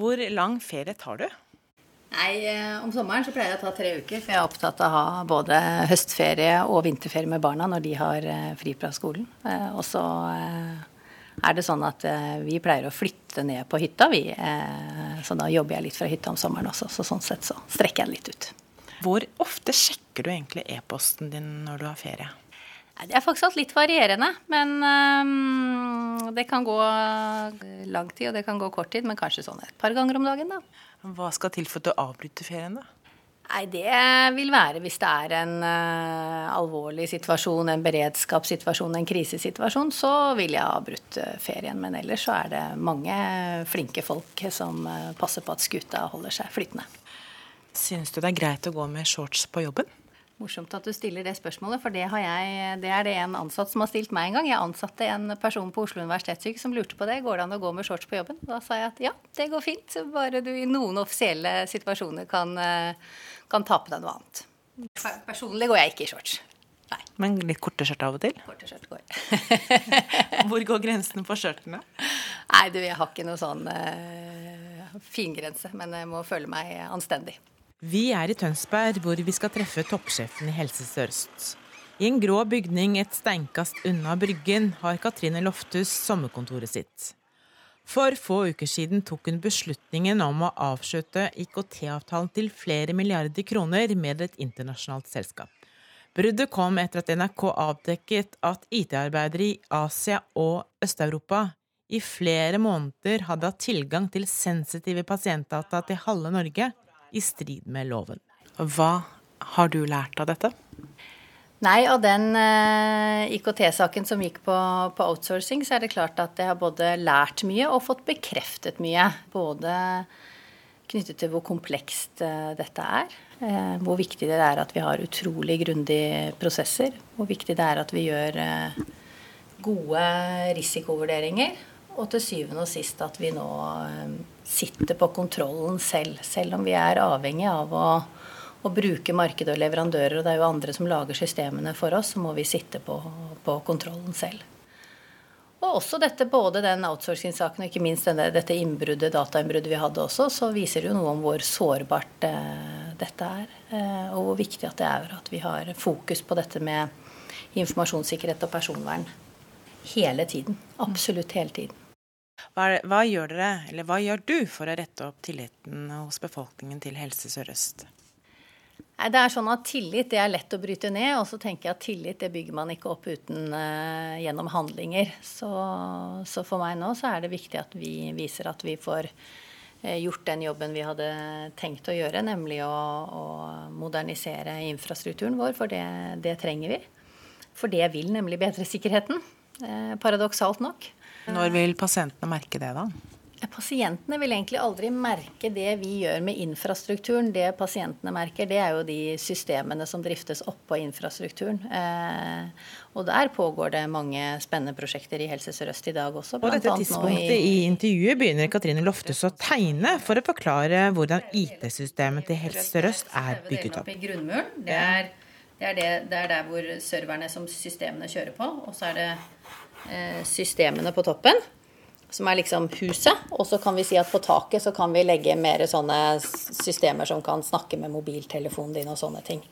Hvor lang ferie tar du? Nei, eh, Om sommeren så pleier jeg å ta tre uker, for jeg er opptatt av å ha både høstferie og vinterferie med barna når de har eh, fri fra skolen. Eh, og så er det sånn at vi pleier å flytte ned på hytta, vi. Så da jobber jeg litt fra hytta om sommeren også, så sånn sett så strekker jeg den litt ut. Hvor ofte sjekker du egentlig e-posten din når du har ferie? Det er faktisk litt varierende, men um, det kan gå lang tid, og det kan gå kort tid. Men kanskje sånn et par ganger om dagen, da. Hva skal til for å avbryte ferien, da? Nei, Det vil være hvis det er en uh, alvorlig situasjon, en beredskapssituasjon, en krisesituasjon, så vil jeg avbryte ferien. Men ellers så er det mange flinke folk som uh, passer på at skuta holder seg flytende. Syns du det er greit å gå med shorts på jobben? Morsomt at du stiller det spørsmålet, for det, jeg, det, er det en ansatt som har stilt meg en gang. Jeg ansatte en person på Oslo universitetssykehus som lurte på det. Går det an å gå med shorts på jobben? Da sa jeg at ja, det går fint. Bare du i noen offisielle situasjoner kan, eh, kan ta på deg noe annet. Personlig går jeg ikke i shorts. Nei. Men litt korte skjørt av og til? Korte skjørt går. Hvor går grensene på skjørtene? Nei, du, jeg har ikke noe sånn uh, fingrense. Men jeg må føle meg anstendig. Vi er i Tønsberg, hvor vi skal treffe toppsjefen i Helse Sør-Øst. I en grå bygning et steinkast unna Bryggen har Katrine Lofthus sommerkontoret sitt. For få uker siden tok hun beslutningen om å avslutte IKT-avtalen til flere milliarder kroner med et internasjonalt selskap. Bruddet kom etter at NRK avdekket at IT-arbeidere i Asia og Øst-Europa i flere måneder hadde hatt tilgang til sensitive pasientdata til halve Norge i strid med loven. Hva har du lært av dette? Nei, av den eh, IKT-saken som gikk på, på, outsourcing, så er det klart at jeg har både lært mye og fått bekreftet mye. Både knyttet til hvor komplekst eh, dette er. eh, hvor viktig det er at vi har utrolig grundige prosesser. Hvor viktig det er at vi gjør gode risikovurderinger. Og til syvende og sist at vi nå sitter på kontrollen selv. Selv om vi er avhengig av å, å bruke markedet og leverandører, og det er jo andre som lager systemene for oss, så må vi sitte på, på kontrollen selv. Og også dette, både den outsourcing-saken og ikke minst denne, dette innbruddet, datainnbruddet vi hadde også, så viser det jo noe om hvor sårbart eh, dette er. Eh, og hvor viktig at det er at vi har fokus på dette med informasjonssikkerhet og personvern hele tiden. Absolutt hele tiden. Hva, hva, gjør dere, eller hva gjør du for å rette opp tilliten hos befolkningen til Helse Sør-Øst? Det er sånn at Tillit det er lett å bryte ned, og så tenker jeg at tillit det bygger man ikke opp uten uh, gjennom handlinger. Så, så, for meg nå så er det viktig at vi viser at vi får uh, gjort den jobben vi hadde tenkt å gjøre, nemlig å, å modernisere infrastrukturen vår, for det, det, trenger vi. For det vil nemlig bedre sikkerheten, uh, paradoksalt nok. Når vil pasientene merke det, da? Pasientene vil egentlig aldri merke det vi gjør med infrastrukturen. Det pasientene merker, det er jo de systemene som driftes oppå infrastrukturen. Eh, og der pågår det mange spennende prosjekter i Helse Sør-Øst i dag også. På dette tidspunktet i... i intervjuet begynner Katrine Loftes å tegne for å forklare hvordan IT-systemet til Helse Sør-Øst er bygget opp. Det er, det, er det, det er der hvor serverne som systemene kjører på. Og så er det systemene på toppen, som er liksom huset. Og så kan vi si at på taket så kan vi legge mer sånne systemer som kan snakke med mobiltelefonen din og sånne ting.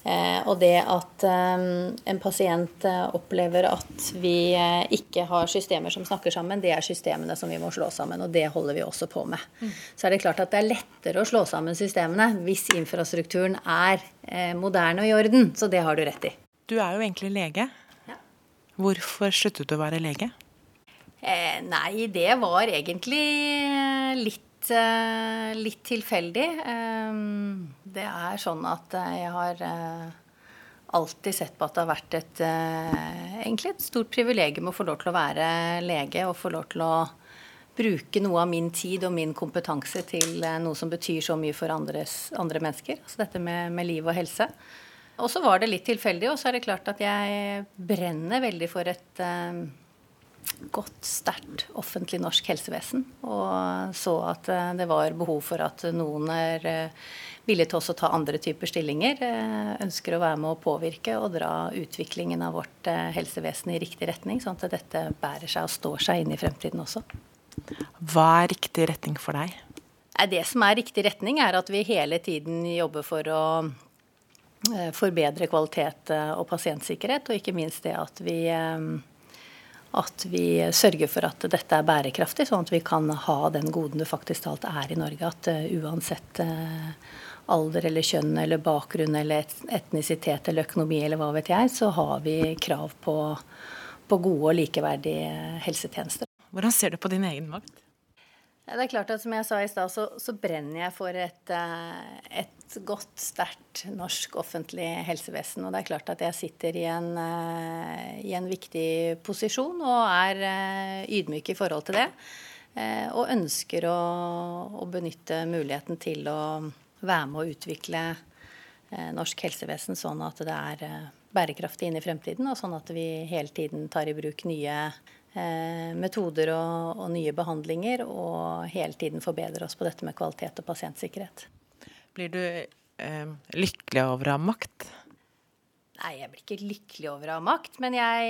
Eh, og det at eh, en pasient opplever at vi ikke har systemer som snakker sammen, det er systemene som vi må slå sammen, og det holder vi også på med. Mm. Så er det klart at det er lettere å slå sammen systemene hvis infrastrukturen er moderne og i orden. Så det har du rett i. Du er jo egentlig lege. Hvorfor sluttet du å være lege? Eh, nei, det var egentlig litt, eh, litt tilfeldig. Eh, det er sånn at eh, jeg har eh, alltid sett på at det har vært et, eh, egentlig et stort privilegium å få lov til å være lege og få lov til å bruke noe av min tid og min kompetanse til noe som betyr så mye for andres, andre mennesker. Altså dette med, med liv og helse. Og så var det litt tilfeldig, og så er det klart at jeg brenner veldig for et eh, godt, sterkt offentlig norsk helsevesen. Og så at eh, det var behov for at noen er eh, villige til også å ta andre typer stillinger. ønsker å være med å påvirke og dra utviklingen av vårt helsevesen i riktig retning, sånn at dette bærer seg og står seg inn i fremtiden også. Hva er riktig retning for deg? Det som er riktig retning, er at vi hele tiden jobber for å eh, forbedre kvalitet eh, og pasientsikkerhet, og ikke minst det at vi, at vi sørger for at dette er bærekraftig, sånn at vi kan ha den goden det faktisk talt er i Norge. At uansett alder eller kjønn eller bakgrunn eller etnisitet eller økonomi eller hva vet jeg, så har vi krav på, på gode og likeverdige helsetjenester. Hvordan ser du på din egen makt? Det er klart at Som jeg sa i stad, så, så, brenner jeg for et, eh, et godt, sterkt norsk offentlig helsevesen. Og det er klart at jeg sitter i en, eh, i en viktig posisjon og er eh, ydmyk i forhold til det. Og ønsker å, å benytte muligheten til å være med å utvikle norsk helsevesen sånn at det er bærekraftig inn i fremtiden, og sånn at vi hele tiden tar i bruk nye metoder og, og, nye behandlinger, og hele tiden forbedre oss på dette med kvalitet og pasientsikkerhet. Blir du eh, lykkelig over å ha makt? Nei, jeg blir ikke lykkelig over å ha makt, men jeg,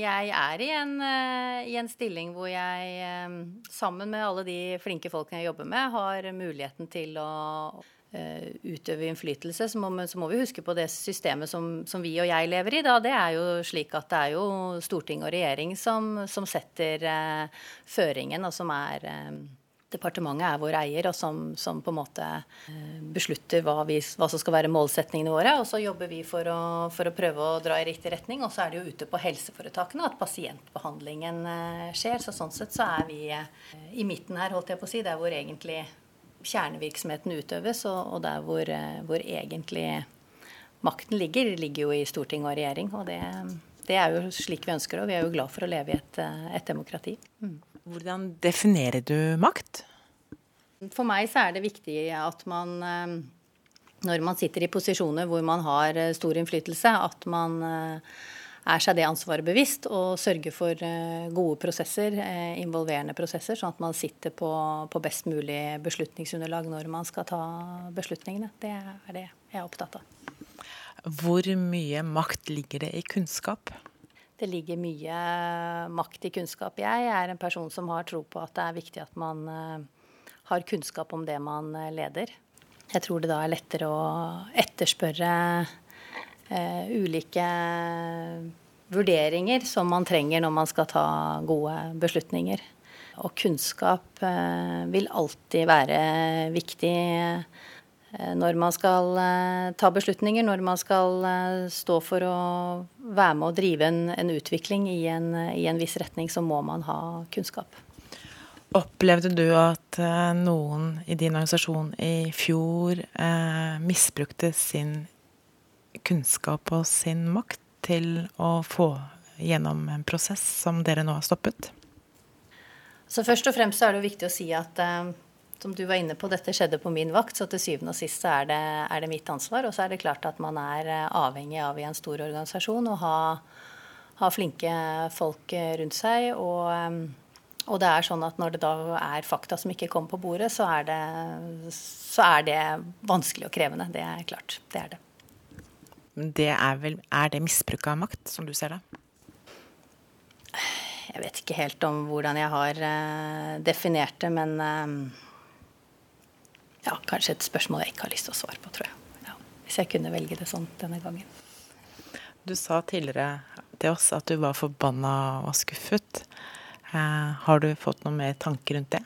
jeg er i en, eh, i en, stilling hvor jeg, eh, sammen med alle de flinke folkene jeg jobber med, har muligheten til å Eh, utøve innflytelse, så må, så må, vi huske på det systemet som, som, vi og jeg lever i. Da. Det er jo slik at det er jo storting og regjering som, som setter eh, føringen, og som er eh, Departementet er vår eier, og som, som på en måte eh, beslutter hva, vi, hva, som skal være målsetningene våre. Og så jobber vi for å, for å, prøve å dra i riktig retning. Og så er det jo ute på helseforetakene at pasientbehandlingen eh, skjer. Så sånn sett så er vi i midten her, holdt jeg på å si. Det er hvor egentlig kjernevirksomheten utøves, og, og der hvor, eh, hvor, egentlig makten ligger, ligger jo i storting og regjering. Og det, det, er jo slik vi ønsker det, og vi er jo glad for å leve i et, eh, et demokrati. Mm. Hvordan definerer du makt? For meg så er det viktig at man eh, når man sitter i posisjoner hvor man har stor innflytelse, at man er seg det ansvaret bevisst og sørger for eh, gode prosesser, eh, involverende prosesser, sånn at man sitter på, på, best mulig beslutningsunderlag når man skal ta beslutningene. Det er det jeg er opptatt av. Hvor mye makt ligger det i kunnskap? Det ligger mye makt i kunnskap. Jeg er en person som har tro på at det er viktig at man eh, har kunnskap om det man leder. Jeg tror det da er lettere å etterspørre eh, ulike vurderinger som man trenger når man skal ta gode beslutninger. Og kunnskap eh, vil alltid være viktig når man skal ta beslutninger, når man skal stå for å være med og drive en, en utvikling i en, i en viss retning, så må man ha kunnskap. Opplevde du at noen i din organisasjon i fjor eh, misbrukte sin kunnskap og sin makt til å få gjennom en prosess som dere nå har stoppet? Så Først og fremst er det viktig å si at uh, som du var inne på, dette skjedde på min vakt, så til syvende og sist er det, er det mitt ansvar. Og så er det klart at man er eh, avhengig av i en stor organisasjon å ha, ha flinke folk eh, rundt seg. Og, um, og, det er sånn at når det da er fakta som ikke kommer på bordet, så er det, så er det vanskelig og krevende. Det er klart. Det er det det er, vel, er det misbruk av makt, som du ser det? Jeg vet ikke helt om hvordan jeg har definert det, men ja, kanskje et spørsmål jeg ikke har lyst til å svare på, tror jeg. Ja, hvis jeg kunne velge det sånn denne gangen. Du sa tidligere til oss at du var forbanna og skuffet. Eh, har du fått noen mer tanker rundt det?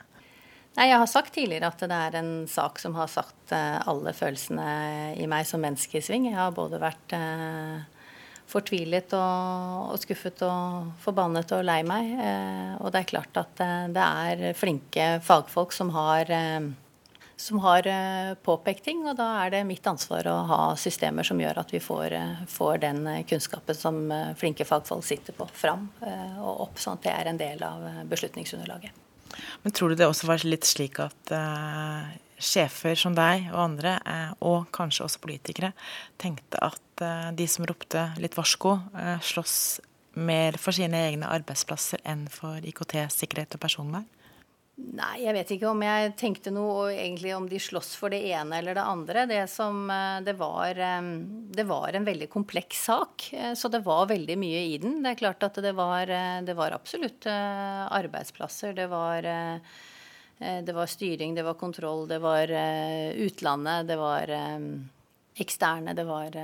Nei, Jeg har sagt tidligere at det er en sak som har satt eh, alle følelsene i meg som menneske i sving. Jeg har både vært eh, fortvilet og, og, skuffet og forbannet og lei meg. Eh, og det er klart at eh, det er flinke fagfolk som har, eh, som har eh, påpekt ting. Og da er det mitt ansvar å ha systemer som gjør at vi får, får den kunnskapen som flinke fagfolk sitter på, fram og opp, sånn at det er en del av beslutningsunderlaget. Men tror du det også var litt slik at uh, sjefer som deg og andre, uh, og kanskje også politikere, tenkte at uh, de som ropte litt varsko, slåss mer for sine egne arbeidsplasser enn for IKT-sikkerhet og personvern? Nei, jeg vet ikke om jeg tenkte noe egentlig om de slåss for det ene eller det andre. Det, som, eh, det, var, eh, det var en veldig kompleks sak, eh, så det var veldig mye i den. Det er klart at det var, det var absolutt arbeidsplasser. Det var det var styring, det var kontroll, det var utlandet, det var eksterne, det var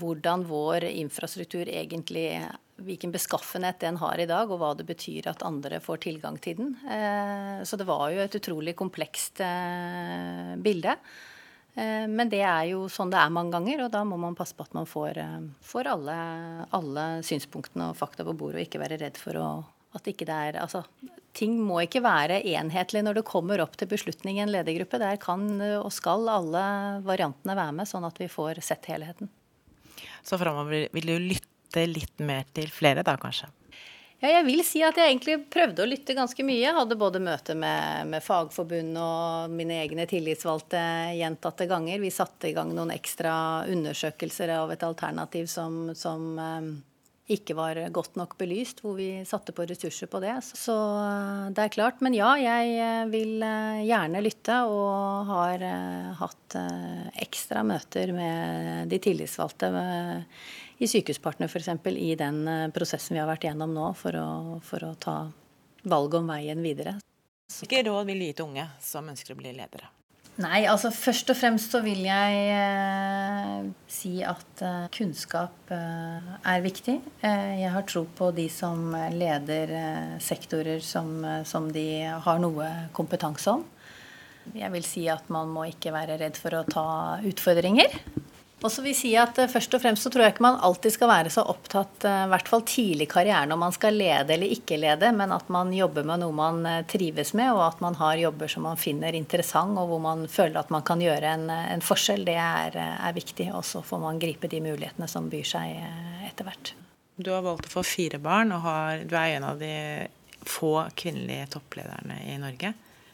hvordan vår infrastruktur egentlig Hvilken beskaffenhet den har i dag, og hva det betyr at andre får tilgang til den. Så det var jo et utrolig komplekst bilde. Men det er jo sånn det er mange ganger, og da må man passe på at man får, får alle, alle synspunktene og fakta på bordet, og ikke være redd for å at ikke det er Altså, ting må ikke være enhetlig når det kommer opp til beslutning i en ledergruppe. Der kan og skal alle variantene være med, sånn at vi får sett helheten. Så framover vil du lytte litt mer til flere da, kanskje? Ja, jeg vil si at jeg egentlig prøvde å lytte ganske mye. Jeg hadde både møte med, med fagforbund og mine egne tillitsvalgte gjentatte ganger. Vi satte i gang noen ekstra undersøkelser av et alternativ som, som eh, ikke var godt nok belyst, hvor vi satte på ressurser på det. Så eh, det er klart. Men ja, jeg eh, vil eh, gjerne lytte, og har hatt ekstra møter med de tillitsvalgte i Sykehuspartner f.eks. i den prosessen vi har vært gjennom nå, for å, for å ta valget om veien videre. Hvilke råd vil du gi til unge som ønsker å bli ledere? Nei, altså først og fremst så vil jeg eh, si at eh, kunnskap eh, er viktig. Eh, jeg har tro på de som leder eh, sektorer som, eh, som, de har noe kompetanse om. Jeg vil si at man må ikke være redd for å ta utfordringer. Og så vil si at eh, Først og fremst så tror jeg ikke man alltid skal være så opptatt, eh, i hvert fall tidlig i karrieren, om man skal lede eller ikke lede, men at man jobber med noe man eh, trives med, og at man har jobber som man finner interessant, og hvor man føler at man kan gjøre en, en forskjell. Det er, er viktig. Og så får man gripe de mulighetene som byr seg etter hvert. Du har valgt å få fire barn, og har, du er en av de få kvinnelige topplederne i Norge.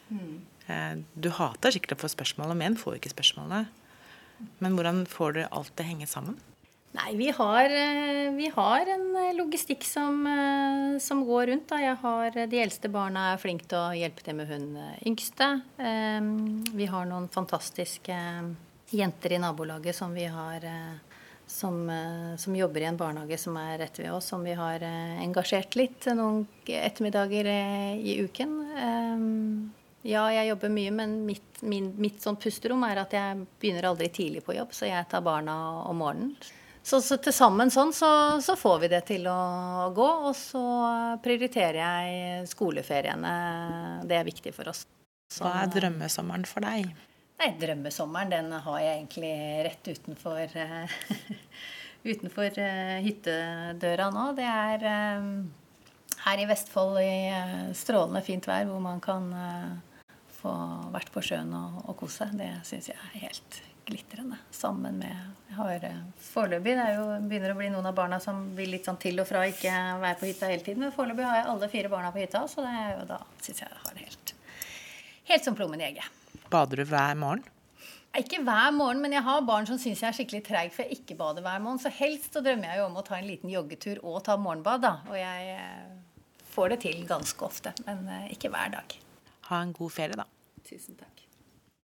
Mm. Du hater sikkert å få spørsmål, og menn får ikke spørsmålene. Men hvordan får dere alt det henge sammen? Nei, vi har, eh, vi har en eh, logistikk som, eh, som, går rundt. Da. Jeg har De eldste barna er flinke til å hjelpe til med hun yngste. Vi har noen fantastiske jenter i nabolaget som vi har som, som, jobber i en barnehage som er rett ved oss, som vi har engasjert litt noen ettermiddager i uken. Ja, jeg jobber mye, men mitt, min, mitt sånn pusterom er at jeg begynner aldri tidlig på jobb, så jeg tar barna om morgenen. Så, så til sammen sånn så, så, får vi det til å gå. Og så prioriterer jeg skoleferiene. Det er viktig for oss. Så, Hva er drømmesommeren for deg? Nei, Drømmesommeren den har jeg egentlig rett utenfor, utenfor uh, hyttedøra nå. Det er uh, her i Vestfold i uh, strålende fint vær hvor man kan få vært på sjøen og, og kose seg, det syns jeg er helt glitrende. Sammen med jeg har Foreløpig det er jo, begynner å bli noen av barna som vil litt sånn til og fra ikke være på hytta hele tiden. Men foreløpig har jeg alle fire barna på hytta, så det, da syns jeg jeg har det helt, helt som plommen i egget. Bader du hver morgen? Ikke hver morgen, men jeg har barn som syns jeg er skikkelig treig for jeg ikke bader hver morgen. Så helst så drømmer jeg jo om å ta en liten joggetur og ta morgenbad, da. Og jeg eh, får det til ganske ofte, men eh, ikke hver dag. Ha en god ferie, da. Tusen takk.